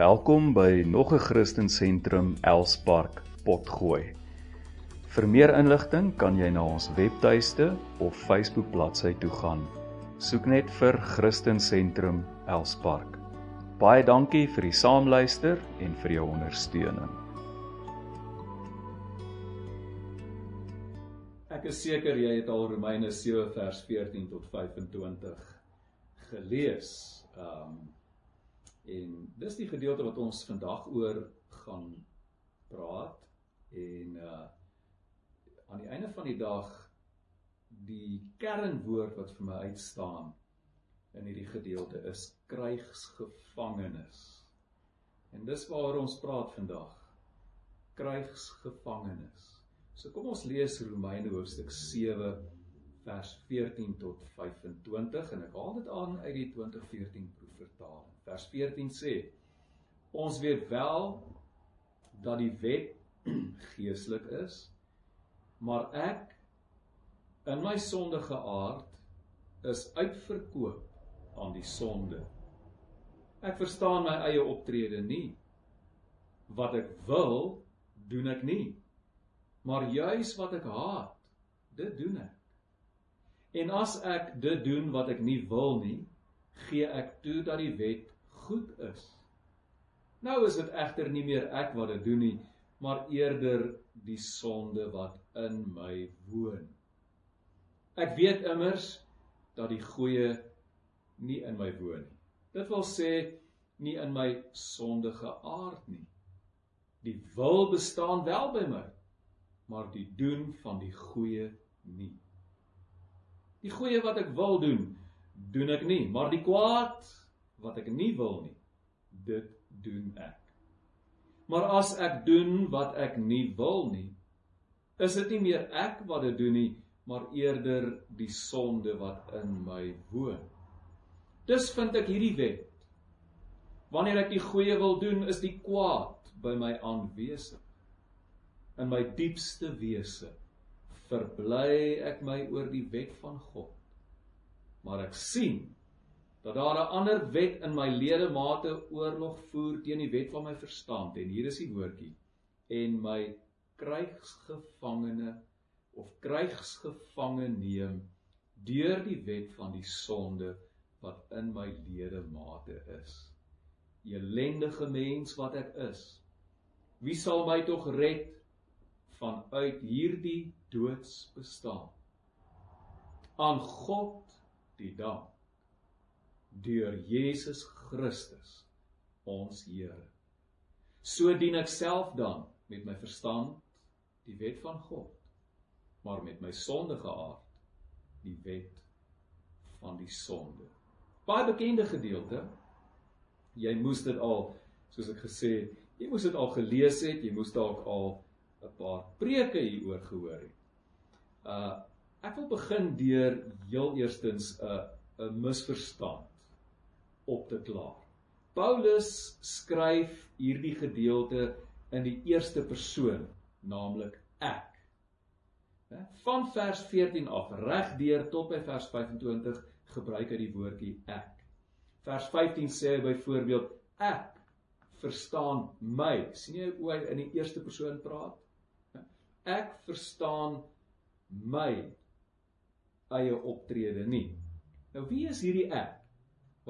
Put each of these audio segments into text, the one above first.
Welkom by nog 'n Christen Sentrum Elspark Potgooi. Vir meer inligting kan jy na ons webtuiste of Facebook bladsy toe gaan. Soek net vir Christen Sentrum Elspark. Baie dankie vir die saamluister en vir jou ondersteuning. Ek is seker jy het al Romeine 7 vers 14 tot 25 gelees. Um en dis die gedeelte wat ons vandag oor gaan praat en uh aan die einde van die dag die kernwoord wat vir my uitstaan in hierdie gedeelte is krygsgevangenes. En dis waaroor ons praat vandag. Krygsgevangenes. So kom ons lees Romeine hoofstuk 7 vers 14 tot 25 en ek haal dit aan uit die 2014 proefvertaling. Vers 14 sê: Ons weet wel dat die wet geestelik is, maar ek in my sondige aard is uitverkoop aan die sonde. Ek verstaan my eie optrede nie. Wat ek wil, doen ek nie. Maar juis wat ek haat, dit doen ek. En as ek dit doen wat ek nie wil nie, gee ek toe dat die wet goed is. Nou is dit egter nie meer ek wat dit doen nie, maar eerder die sonde wat in my woon. Ek weet immers dat die goeie nie in my woon nie. Dit wil sê nie in my sondige aard nie. Die wil bestaan wel by my, maar die doen van die goeie nie. Die goeie wat ek wil doen, doen ek nie, maar die kwaad wat ek nie wil nie, dit doen ek. Maar as ek doen wat ek nie wil nie, is dit nie meer ek wat dit doen nie, maar eerder die sonde wat in my woon. Dis vind ek hierdie wet. Wanneer ek die goeie wil doen, is die kwaad by my aanwesig. In my diepste wese verbly ek my oor die wet van God. Maar ek sien dat daar 'n ander wet in my ledemate oorlog voer teen die wet van my verstand. En hier is die woordjie. En my krygsgevangene of krygsgevange neem deur die wet van die sonde wat in my ledemate is. Elendige mens wat ek is wie sal my tog red vanuit hierdie doodsbestaan? Aan God die dank deur Jesus Christus ons Here. So dien ek self dan met my verstand die wet van God, maar met my sondige aard die wet van die sonde. Baie bekende gedeelte. Jy moes dit al, soos ek gesê het, jy moes dit al gelees het, jy moes dalk al 'n paar preke hieroor gehoor het. Uh ek wil begin deur heel eerstens 'n uh, 'n misverstand op te klaar. Paulus skryf hierdie gedeelte in die eerste persoon, naamlik ek. Van vers 14 af regdeur tot by vers 25 gebruik hy die woordjie ek. Vers 15 sê hy byvoorbeeld ek verstaan my. sien jy hoe hy in die eerste persoon praat? Ek verstaan my eie optrede nie. Nou wie is hierdie ek?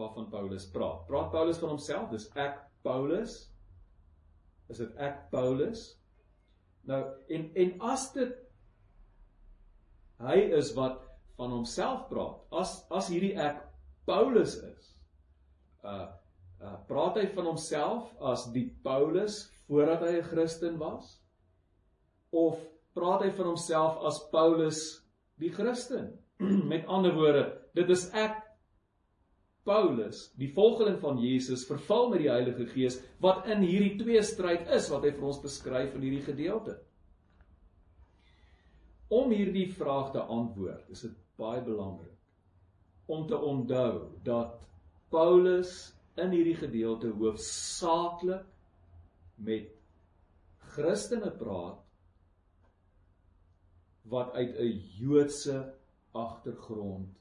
Waarvan Paulus praat. Praat Paulus van homself? Dis ek Paulus? Is dit ek Paulus? Nou en en as dit hy is wat van homself praat. As as hierdie ek Paulus is. Uh uh praat hy van homself as die Paulus voordat hy 'n Christen was? Of praat hy van homself as Paulus die Christen? Met ander woorde, dit is ek Paulus, die volgeling van Jesus, vervul met die Heilige Gees wat in hierdie twee stryd is wat hy vir ons beskryf in hierdie gedeelte. Om hierdie vraag te antwoord, is dit baie belangrik om te onthou dat Paulus in hierdie gedeelte hoofsaaklik met Christene praat wat uit 'n Joodse agtergrond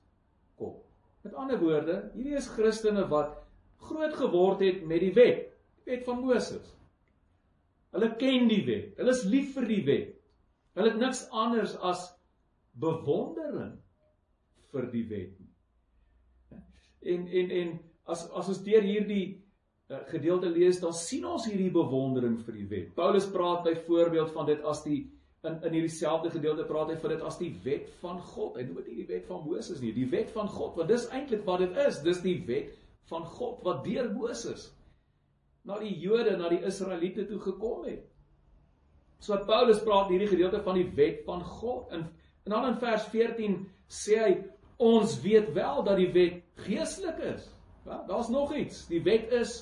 Met ander woorde, hierdie is Christene wat groot geword het met die wet. Wet van Moses. Hulle ken die wet. Hulle is lief vir die wet. Hulle het niks anders as bewondering vir die wet nie. En en en as as ons deur hierdie uh, gedeelte lees, dan sien ons hierdie bewondering vir die wet. Paulus praat byvoorbeeld van dit as die in in hierdie selfde gedeelte praat hy van dit as die wet van God. Hy noem dit nie die wet van Moses nie, die wet van God, want dis eintlik wat dit is. Dis die wet van God wat deur Moses na die Jode, na die Israeliete toe gekom het. So wat Paulus praat hierdie gedeelte van die wet van God. In en dan in vers 14 sê hy ons weet wel dat die wet geestelik is. Ja, daar's nog iets. Die wet is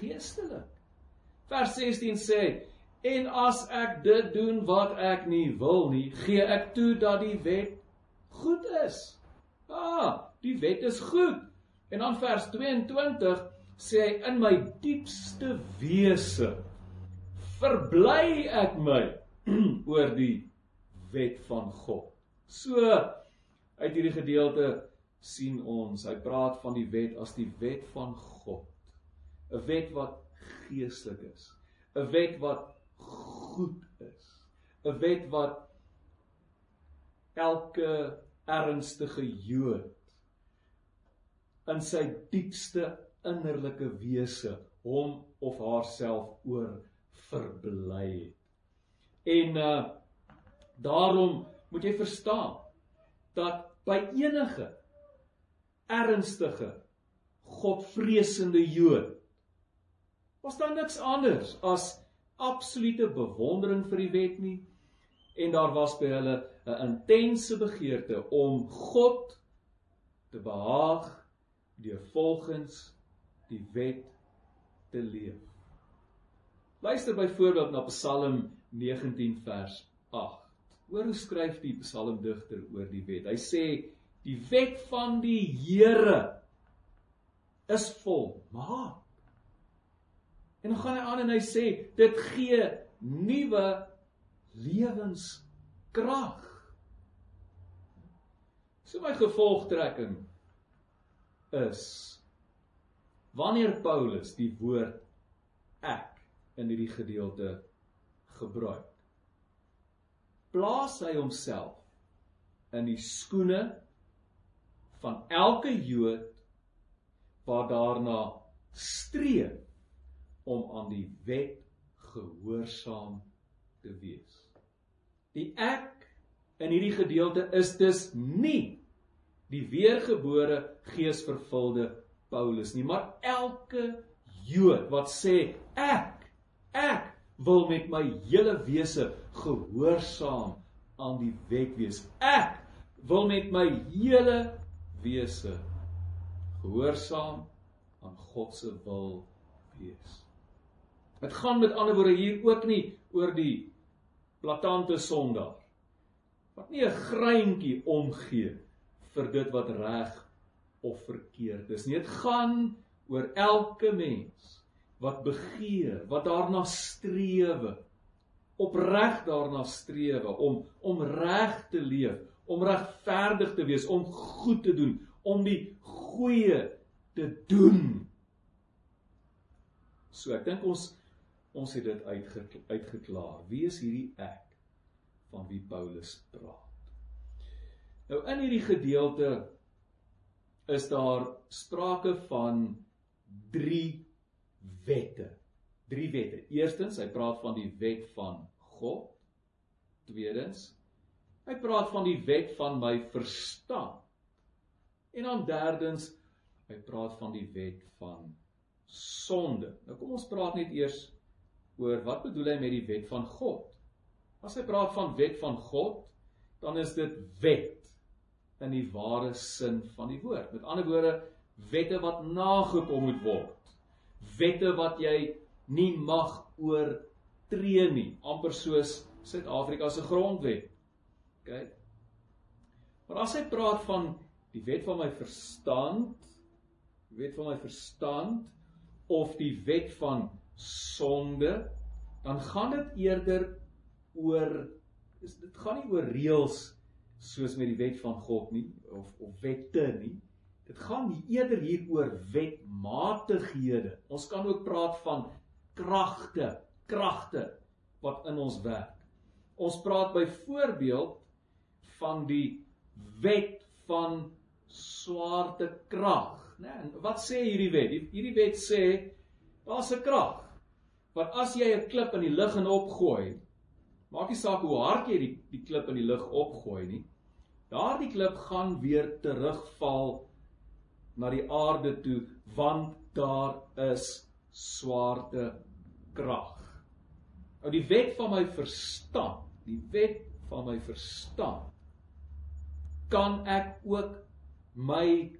geestelik. Vers 16 sê en as ek dit doen wat ek nie wil nie, gee ek toe dat die wet goed is. Ah, die wet is goed. En dan vers 22 sê hy in my diepste wese verbly ek my oor die wet van God. So uit hierdie gedeelte sien ons, hy praat van die wet as die wet van God. 'n Wet wat geestelik is. 'n Wet wat goed is. 'n Wet wat elke ernstige Jood in sy diepste innerlike wese hom of haarself oor verbly het. En uh daarom moet jy verstaan dat by enige ernstige godvreesende Jood was daar niks anders as absolute bewondering vir die wet nie en daar was by hulle 'n intense begeerte om God te behaag deur volgens die wet te leef. Luister byvoorbeeld na Psalm 19 vers 8. Hoor hoe skryf die psalmdigter oor die wet. Hy sê die wet van die Here is volmaak. En dan gaan hy aan en hy sê dit gee nuwe lewenskrag. So my gevolgtrekking is wanneer Paulus die woord ek in hierdie gedeelte gebruik. Plaas hy homself in die skoene van elke Jood wat daarna streef om aan die wet gehoorsaam te wees. Die ek in hierdie gedeelte is dus nie die weergebore geesvervulde Paulus nie, maar elke Jood wat sê ek Ek wil met my hele wese gehoorsaam aan die wet wees. Ek wil met my hele wese gehoorsaam aan God se wil wees. Dit gaan met ander woorde hier ook nie oor die platante sondaar wat nie 'n greintjie omgee vir dit wat reg of verkeerd is nie. Dit gaan oor elke mens wat begeer, wat daarna strewe, opreg daarna strewe om om reg te leef, om regverdig te wees, om goed te doen, om die goeie te doen. So ek dink ons ons het dit uitge, uitgeklaar. Wie is hierdie ek van wie Paulus praat? Nou in hierdie gedeelte is daar sprake van 3 wette. Drie wette. Eerstens, hy praat van die wet van God. Tweedens, hy praat van die wet van my verstand. En dan derdens, hy praat van die wet van sonde. Nou kom ons praat net eers oor wat bedoel hy met die wet van God? As hy praat van wet van God, dan is dit wet in die ware sin van die woord. Met ander woorde, wette wat nagekom moet word wette wat jy nie mag oortree nie, amper soos Suid-Afrika se grondwet. OK. Maar as hy praat van die wet van my verstand, wet van my verstand of die wet van sonde, dan gaan dit eerder oor is dit gaan nie oor reëls soos met die wet van God nie of of wette nie. Dit gaan eerder hier oor wetmatighede. Ons kan ook praat van kragte, kragte wat in ons werk. Ons praat byvoorbeeld van die wet van swaartekrag, né? En wat sê hierdie wet? Hierdie wet sê daar's 'n krag. Want as jy 'n klip in die lug en opgooi, maak nie saak hoe hard jy die die klip in die lug opgooi nie, daardie klip gaan weer terugval na die aarde toe want daar is swaarte krag. Nou die wet van my verstand, die wet van my verstand kan ek ook my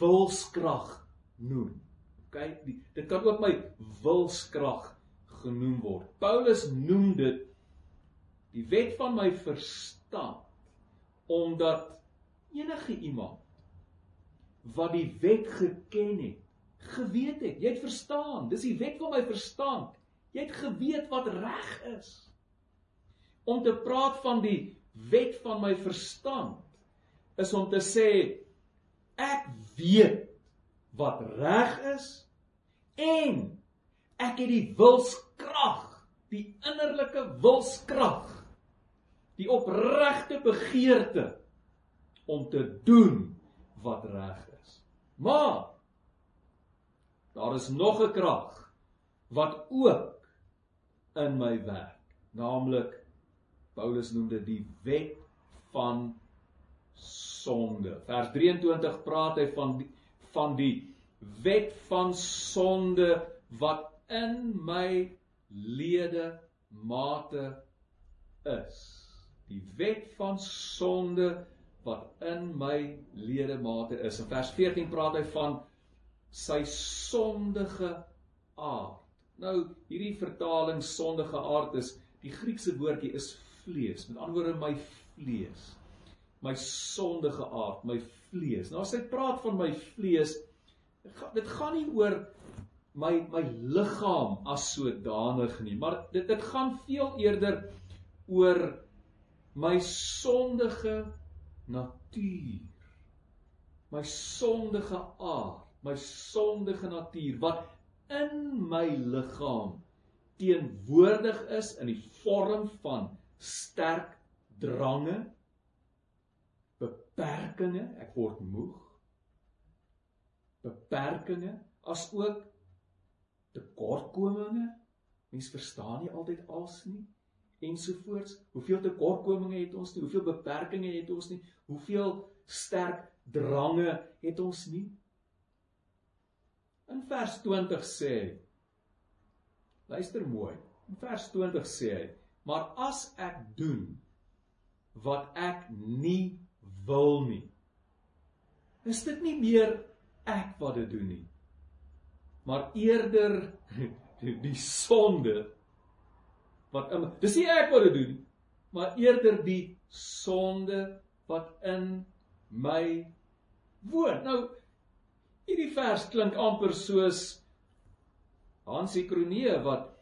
wilskrag noem. OK, die, dit kan ook my wilskrag genoem word. Paulus noem dit die wet van my verstand omdat enige iemand wat die wet geken het, geweet het, jy het verstaan, dis die wet van my verstand. Jy het geweet wat reg is. Om te praat van die wet van my verstand is om te sê ek weet wat reg is en ek het die wilskrag, die innerlike wilskrag, die opregte begeerte om te doen wat reg is. Maar daar is nog 'n krag wat ook in my werk, naamlik Paulus noem dit die wet van sonde. Vers 23 praat hy van die, van die wet van sonde wat in my lede mate is. Die wet van sonde wat in my ledemate is. In vers 14 praat hy van sy sondige aard. Nou hierdie vertaling sondige aard is die Griekse woordjie is vlees. Met ander woorde my vlees. My sondige aard, my vlees. Nou as hy praat van my vlees, dit gaan nie oor my my liggaam as sodanig nie, maar dit dit gaan veel eerder oor my sondige natuur. My sondige aard, my sondige natuur wat in my liggaam teenwoordig is in die vorm van sterk drange, beperkings, ek word moeg. Beperkings as ook tekortkominge. Mens verstaan nie altyd alles nie ensovoorts. Hoeveel tekortkominge het ons nie? Hoeveel beperkings het ons nie? Hoeveel sterk drange het ons nie? In vers 20 sê Luister mooi. In vers 20 sê hy: "Maar as ek doen wat ek nie wil nie, is dit nie meer ek wat dit doen nie, maar eerder die sonde wat in dis nie ek wat dit doen maar eerder die sonde wat in my woon. Nou hierdie vers klink amper soos Hansie Kronee wat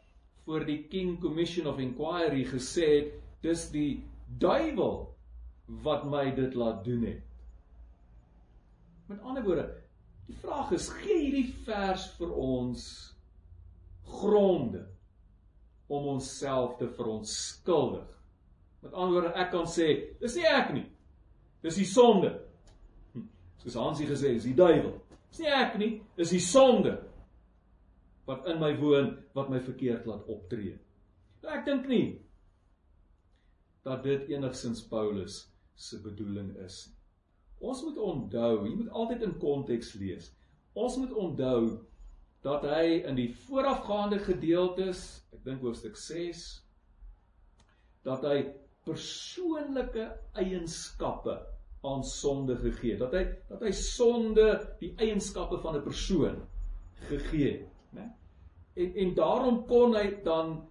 voor die King Commission of Inquiry gesê het dis die duiwel wat my dit laat doen het. Met ander woorde, die vraag is gee hierdie vers vir ons gronde om onsself te verontskuldig. Met ander woorde, ek kan sê, dis nie ek nie. Dis die sonde. Hm, soos Hansie gesê, dis die duiwel. Dis nie ek nie, dis die sonde wat in my woon wat my verkeerd laat optree. Nou ek dink nie dat dit enigsins Paulus se bedoeling is. Ons moet onthou, jy moet altyd in konteks lees. Ons moet onthou dat hy in die voorafgaande gedeeltes, ek dink hoofstuk 6, dat hy persoonlike eienskappe aan sonde gegee het. Dat hy dat hy sonde die eienskappe van 'n persoon gegee het, né? En en daarom kon hy dan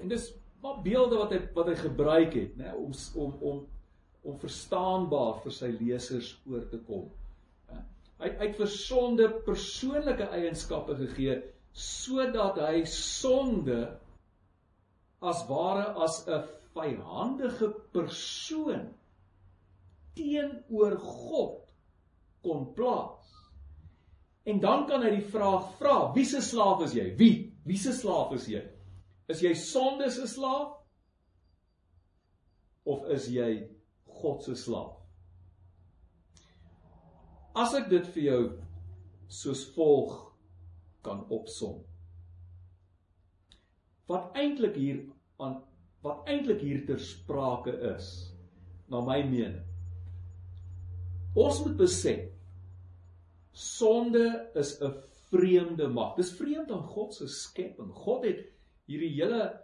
en dis maar beelde wat hy wat hy gebruik het, né, om om om om verstaanbaar vir sy lesers oor te kom. Hy het vir sonde persoonlike eienskappe gegee sodat hy sonde as ware as 'n vyhandige persoon teenoor God kon plaas. En dan kan hy die vraag vra: Wie se slaaf is jy? Wie? Wie se slaaf is jy? Is jy sonde se slaaf? Of is jy God se slaaf? As ek dit vir jou soos volg kan opsom. Wat eintlik hier aan wat eintlik hier ter sprake is, na my mening. Ons moet besef sonde is 'n vreemde mag. Dis vreemd aan God se skepping. God het hierdie hele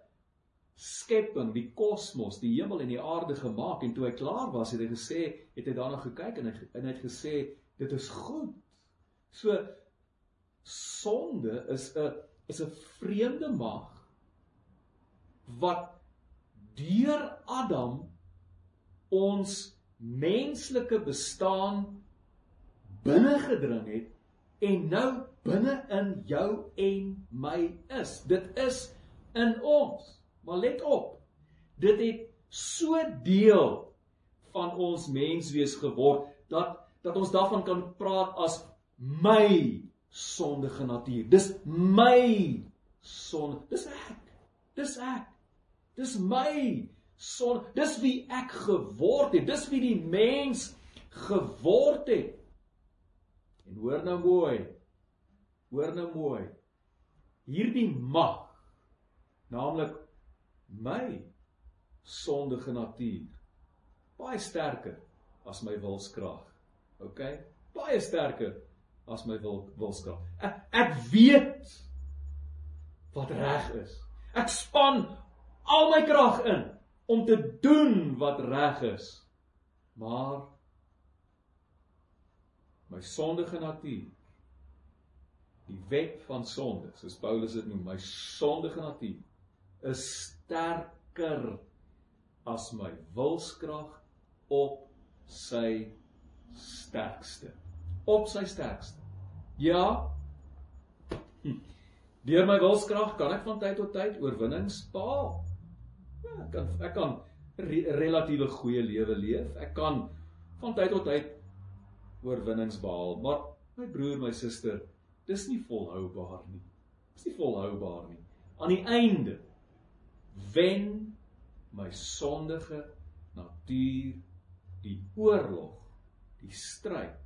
skepping, die kosmos, die hemel en die aarde gemaak en toe hy klaar was, het hy gesê, het hy daarna gekyk en hy en hy het gesê dit is goed. So sonde is 'n is 'n vreemde mag wat deur Adam ons menslike bestaan binne gedring het en nou binne in jou en my is. Dit is in ons. Maar let op. Dit het so deel van ons menswees geword dat dat ons daarvan kan praat as my sondige natuur. Dis my son. Dis ek. Dis ek. Dis my son. Dis wie ek geword het. Dis wie die mens geword het. En hoor nou mooi. Hoor nou mooi. Hierdie mag naamlik my sondige natuur baie sterker as my wilskrag. OK? Baie sterker as my wil wilskrag. Ek, ek weet wat reg is. Ek span al my krag in om te doen wat reg is. Maar my sondige natuur die wet van sonde, soos Paulus dit noem, my sondige natuur is sterker as my wilskrag op sy sterkste. Op sy sterkste. Ja. Hm. Deur my wilskrag kan ek van tyd tot tyd oorwinnings behaal. Ja, ek kan ek kan re relatiewe goeie lewe leef. Ek kan van tyd tot tyd oorwinnings behaal, maar my broer, my suster, dis nie volhoubaar nie. Dis nie volhoubaar nie. Aan die einde wen my sondige natuur die oorlog, die stryd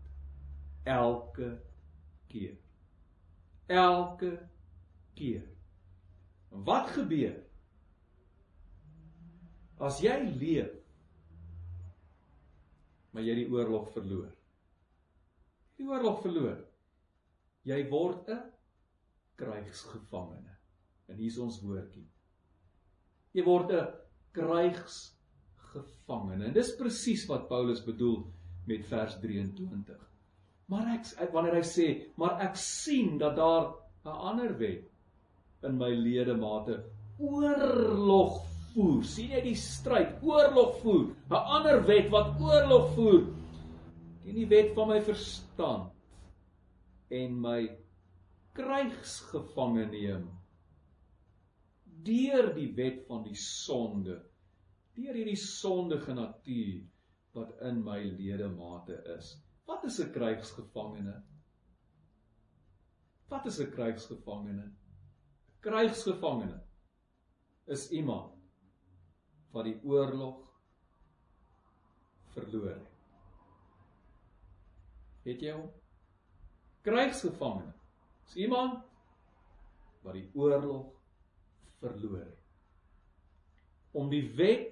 elke keer. Elke keer. Wat gebeur As jy leef maar jy die oorlog verloor. Die oorlog verloor. Jy word 'n krygsgevangene. En hier's ons woordjie. Jy word 'n krygsgevangene. En dis presies wat Paulus bedoel met vers 23. Maar ek wanneer hy sê, maar ek sien dat daar 'n ander wet in my ledemate oorlog voer. sien jy die stryd, oorlog voer. 'n Ander wet wat oorlog voer teen die wet van my verstand en my krygsgevange neem deur die wet van die sonde, deur hierdie sondige natuur wat in my ledemate is. Wat is 'n krygsgevangene? Wat is 'n krygsgevangene? Krygsgevangene is iemand wat die oorlog verloor het. Het jy hom? Krygsgevangene. Is iemand wat die oorlog verloor het. Om die wet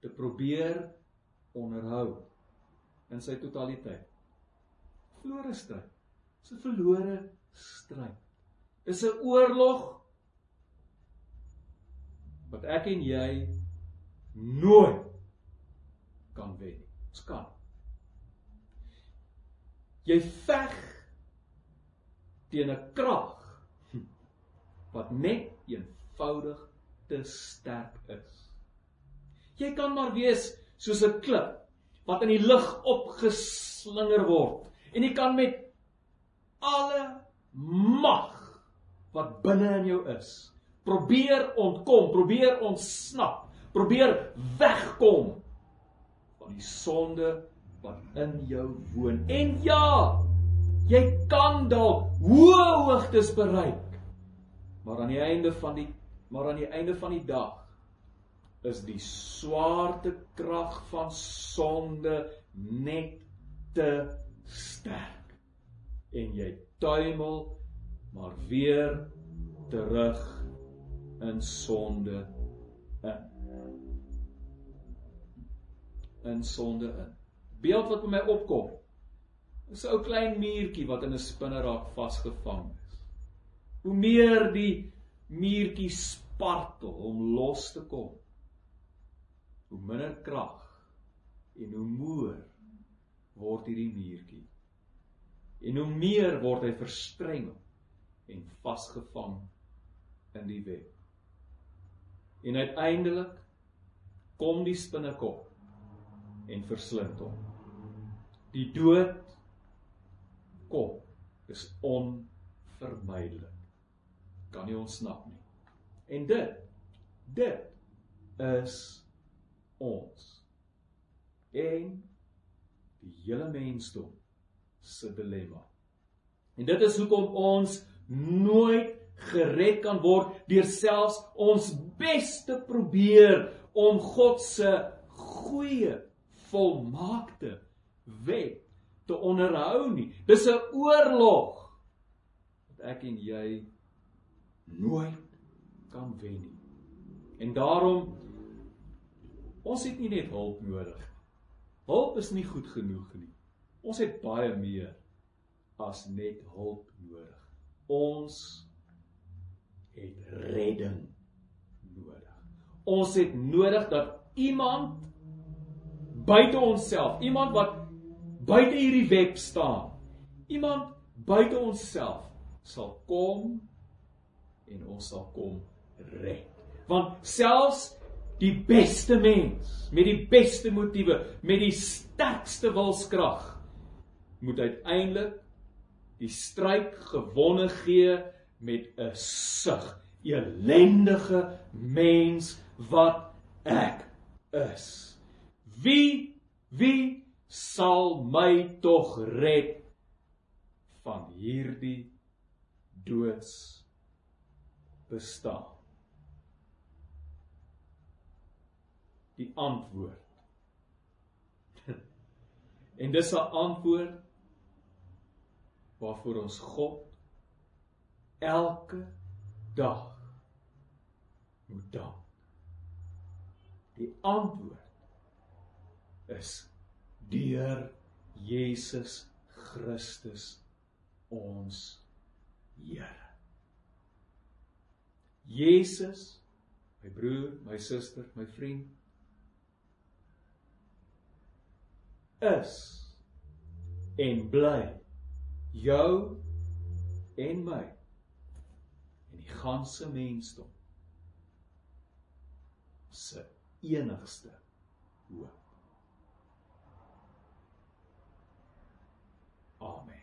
te probeer onderhou in sy totaliteit. Verlore stryd. Dis 'n verlore stryd. Dis 'n oorlog wat ek en jy nooit kan wen nie. Ons kan. Jy veg teen 'n krag wat net eenvoudig te sterk is. Jy kan maar wees soos 'n klip wat in die lug opgeslinger word en jy kan met alle mag wat binne in jou is probeer ontkom, probeer ontsnap probeer wegkom van die sonde wat in jou woon. En ja, jy kan dalk hoë hoogtes bereik. Maar aan die einde van die maar aan die einde van die dag is die swaartekrag van sonde net te sterk. En jy tuimel maar weer terug in sonde in. In sonde in. Beeld wat by my opkom. Is 'n ou klein muurtjie wat in 'n spinneraak vasgevang is. Hoe meer die muurtjie spartel om los te kom, hoe minder krag en hoe moer word hierdie muurtjie. En hoe meer word hy verstrengel en vasgevang in die web. En uiteindelik kom die spinnekop en verslind hom. Die dood kom is onvermydelik. Kan nie ontsnap nie. En dit dit is ons en die hele mensdom se dilemma. En dit is hoekom ons nooit gered kan word deur selfs ons bes te probeer om God se goeie volmaakte wet te onderhou nie. Dis 'n oorlog wat ek en jy nooit kan wen nie. En daarom ons het nie net hulp nodig. Hulp is nie goed genoeg nie. Ons het baie meer as net hulp nodig. Ons het redding nodig. Ons het nodig dat iemand buite onsself, iemand wat buite hierdie web staan, iemand buite onsself sal kom en ons sal kom red. Want selfs die beste mens met die beste motiewe, met die sterkste wilskrag moet uiteindelik die stryd gewonne gee met 'n sug. Elendige mens wat ek is. Wie wie sal my tog red van hierdie doods bestaan? Die antwoord. en dis 'n antwoord waarvoor ons God elke dag moet dank. Die antwoord is deur Jesus Christus ons Here. Jesus, my broer, my suster, my vriend is en bly jou en my en die ganse mensdom se enigste hoop. Amen.